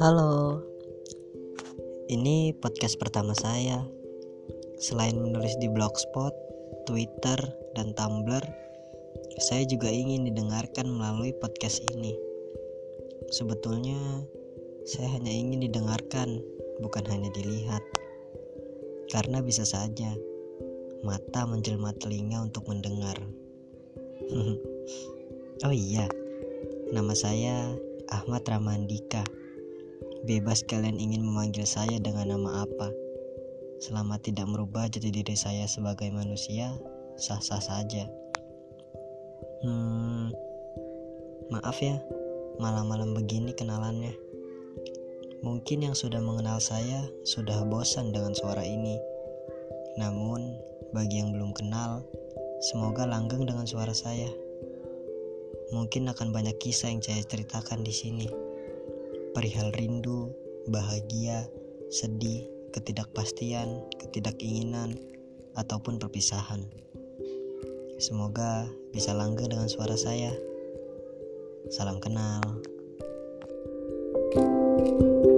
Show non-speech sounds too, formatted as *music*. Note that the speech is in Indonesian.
Halo, ini podcast pertama saya. Selain menulis di blogspot, Twitter, dan Tumblr, saya juga ingin didengarkan melalui podcast ini. Sebetulnya, saya hanya ingin didengarkan, bukan hanya dilihat, karena bisa saja mata menjelma telinga untuk mendengar. *laughs* oh iya, nama saya Ahmad Ramandika. Bebas kalian ingin memanggil saya dengan nama apa. Selama tidak merubah jati diri saya sebagai manusia, sah-sah saja. Hmm, maaf ya, malam-malam begini kenalannya. Mungkin yang sudah mengenal saya sudah bosan dengan suara ini. Namun, bagi yang belum kenal, semoga langgeng dengan suara saya. Mungkin akan banyak kisah yang saya ceritakan di sini perihal rindu, bahagia, sedih, ketidakpastian, ketidakinginan, ataupun perpisahan. Semoga bisa langgeng dengan suara saya. Salam kenal. thank you